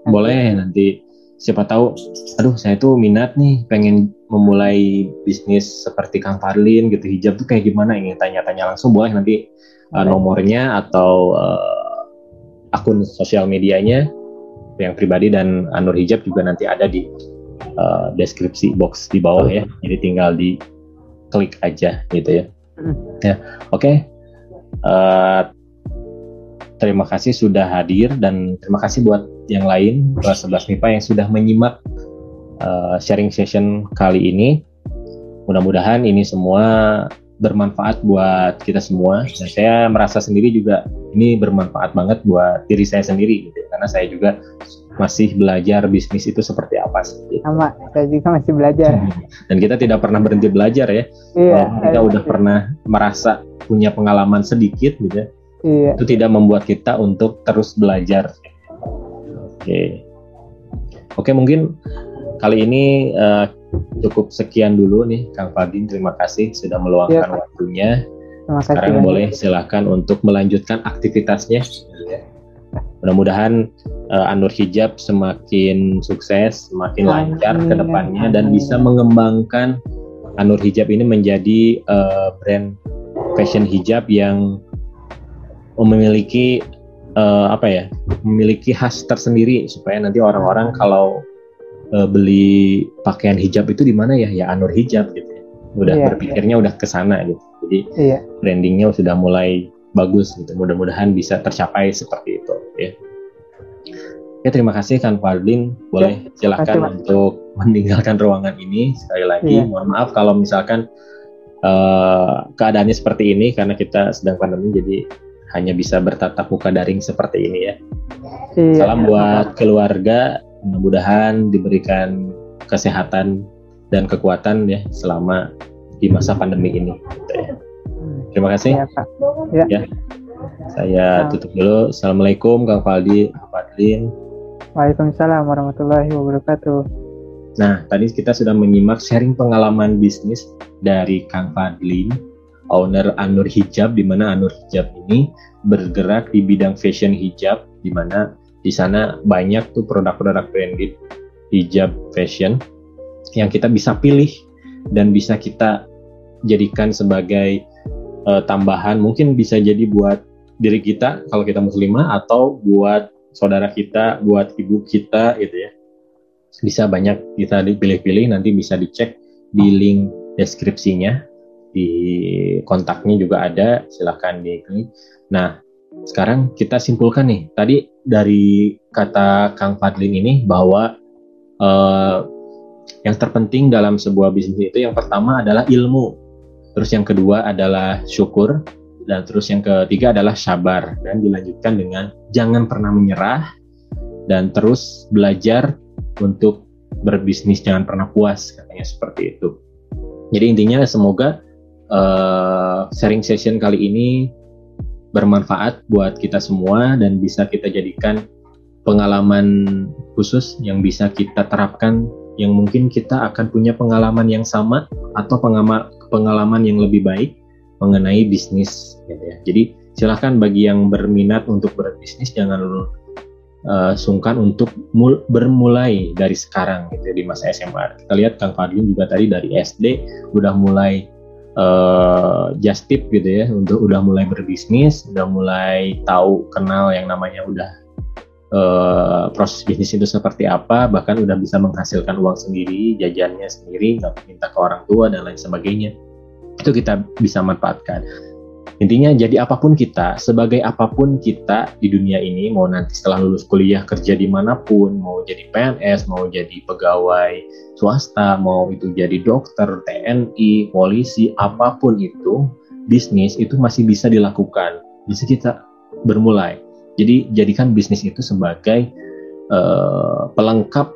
Boleh nanti siapa tahu aduh saya tuh minat nih pengen memulai bisnis seperti Kang Farlin gitu hijab tuh kayak gimana ingin tanya-tanya langsung boleh nanti uh, nomornya atau uh, akun sosial medianya yang pribadi dan Anur Hijab juga nanti ada di uh, deskripsi box di bawah ya. Jadi tinggal di klik aja gitu ya. Ya, oke. Okay. Uh, terima kasih sudah hadir dan terima kasih buat yang lain kelas 11 MIPA yang sudah menyimak uh, sharing session kali ini. Mudah-mudahan ini semua bermanfaat buat kita semua. Dan saya merasa sendiri juga ini bermanfaat banget buat diri saya sendiri gitu. Karena saya juga masih belajar bisnis itu seperti apa sih. Gitu. Sama, saya juga masih belajar. Dan kita tidak pernah berhenti belajar ya. Iya. Kalau kita udah pernah merasa punya pengalaman sedikit gitu ya. Iya. Itu tidak membuat kita untuk terus belajar. Oke. Oke, mungkin kali ini uh, cukup sekian dulu nih Kang Fadin terima kasih sudah meluangkan ya, waktunya. Terima sekarang kasih, boleh silahkan untuk melanjutkan aktivitasnya. Mudah-mudahan uh, Anur Hijab semakin sukses semakin lancar ke depannya dan bisa mengembangkan Anur Hijab ini menjadi uh, brand fashion hijab yang memiliki uh, apa ya memiliki khas tersendiri supaya nanti orang-orang kalau uh, beli pakaian hijab itu di mana ya? Ya Anur Hijab gitu ya. Udah iya, berpikirnya iya. udah ke sana gitu. Jadi iya. brandingnya sudah mulai bagus gitu. Mudah-mudahan bisa tercapai seperti itu ya. Ya terima kasih kan Fardin. Boleh ya, silakan kasih, untuk meninggalkan ruangan ini sekali lagi. Iya. Mohon maaf kalau misalkan uh, keadaannya seperti ini karena kita sedang pandemi jadi hanya bisa bertatap muka daring seperti ini ya. Iya, Salam buat keluarga mudah-mudahan diberikan kesehatan dan kekuatan ya selama di masa pandemi ini. Gitu ya. Terima kasih. Ya, Pak. Ya. ya. Saya tutup dulu. Assalamualaikum Kang Faldi, Fadlin. Waalaikumsalam warahmatullahi wabarakatuh. Nah, tadi kita sudah menyimak sharing pengalaman bisnis dari Kang Fadlin, owner Anur Hijab, di mana Anur Hijab ini bergerak di bidang fashion hijab, di mana di sana banyak tuh produk-produk branded hijab fashion yang kita bisa pilih dan bisa kita jadikan sebagai uh, tambahan mungkin bisa jadi buat diri kita kalau kita muslimah atau buat saudara kita, buat ibu kita gitu ya. Bisa banyak kita dipilih-pilih nanti bisa dicek di link deskripsinya di kontaknya juga ada silahkan diklik. Nah sekarang kita simpulkan nih tadi dari kata Kang Fadlin ini bahwa uh, yang terpenting dalam sebuah bisnis itu yang pertama adalah ilmu, terus yang kedua adalah syukur, dan terus yang ketiga adalah sabar dan dilanjutkan dengan jangan pernah menyerah dan terus belajar untuk berbisnis jangan pernah puas katanya seperti itu. Jadi intinya semoga uh, sharing session kali ini bermanfaat buat kita semua dan bisa kita jadikan pengalaman khusus yang bisa kita terapkan yang mungkin kita akan punya pengalaman yang sama atau pengalaman yang lebih baik mengenai bisnis gitu ya. Jadi silahkan bagi yang berminat untuk berbisnis jangan uh, sungkan untuk mul bermulai dari sekarang gitu ya, di masa SMA. Kita lihat Kang Fadlin juga tadi dari SD udah mulai uh, just tip gitu ya untuk udah mulai berbisnis, udah mulai tahu kenal yang namanya udah uh, proses bisnis itu seperti apa, bahkan udah bisa menghasilkan uang sendiri, jajannya sendiri, nggak minta ke orang tua dan lain sebagainya. Itu kita bisa manfaatkan. Intinya jadi apa pun kita, sebagai apa pun kita di dunia ini, mau nanti setelah lulus kuliah kerja di mana pun, mau jadi PNS, mau jadi pegawai swasta, mau itu jadi dokter, TNI, polisi, apa pun itu, bisnis itu masih bisa dilakukan. Bisa kita bermulai. Jadi jadikan bisnis itu sebagai uh, pelengkap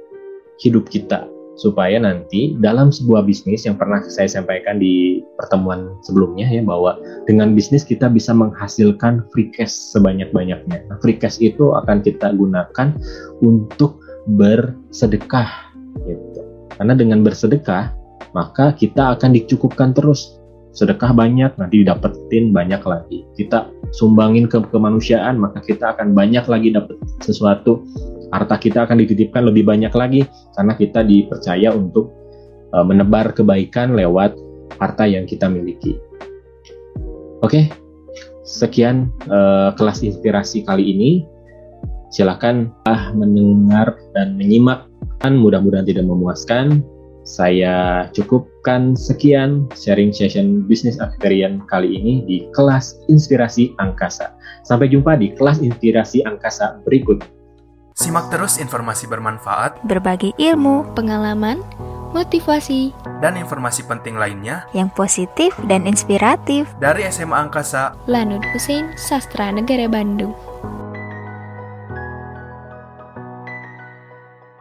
hidup kita supaya nanti dalam sebuah bisnis yang pernah saya sampaikan di pertemuan sebelumnya ya bahwa dengan bisnis kita bisa menghasilkan free cash sebanyak-banyaknya. Nah, free cash itu akan kita gunakan untuk bersedekah gitu. Karena dengan bersedekah maka kita akan dicukupkan terus. Sedekah banyak nanti didapetin banyak lagi. Kita sumbangin ke kemanusiaan maka kita akan banyak lagi dapat sesuatu harta kita akan dititipkan lebih banyak lagi karena kita dipercaya untuk uh, menebar kebaikan lewat harta yang kita miliki. Oke, sekian uh, kelas inspirasi kali ini. Silakan ah mendengar dan menyimak. Mudah-mudahan tidak memuaskan. Saya cukupkan sekian sharing session bisnis Akitarian kali ini di kelas Inspirasi Angkasa. Sampai jumpa di kelas Inspirasi Angkasa berikut. Simak terus informasi bermanfaat, berbagi ilmu, pengalaman, motivasi, dan informasi penting lainnya yang positif dan inspiratif. dari SMA Angkasa. Lanud Hussein Sastra Negara Bandung.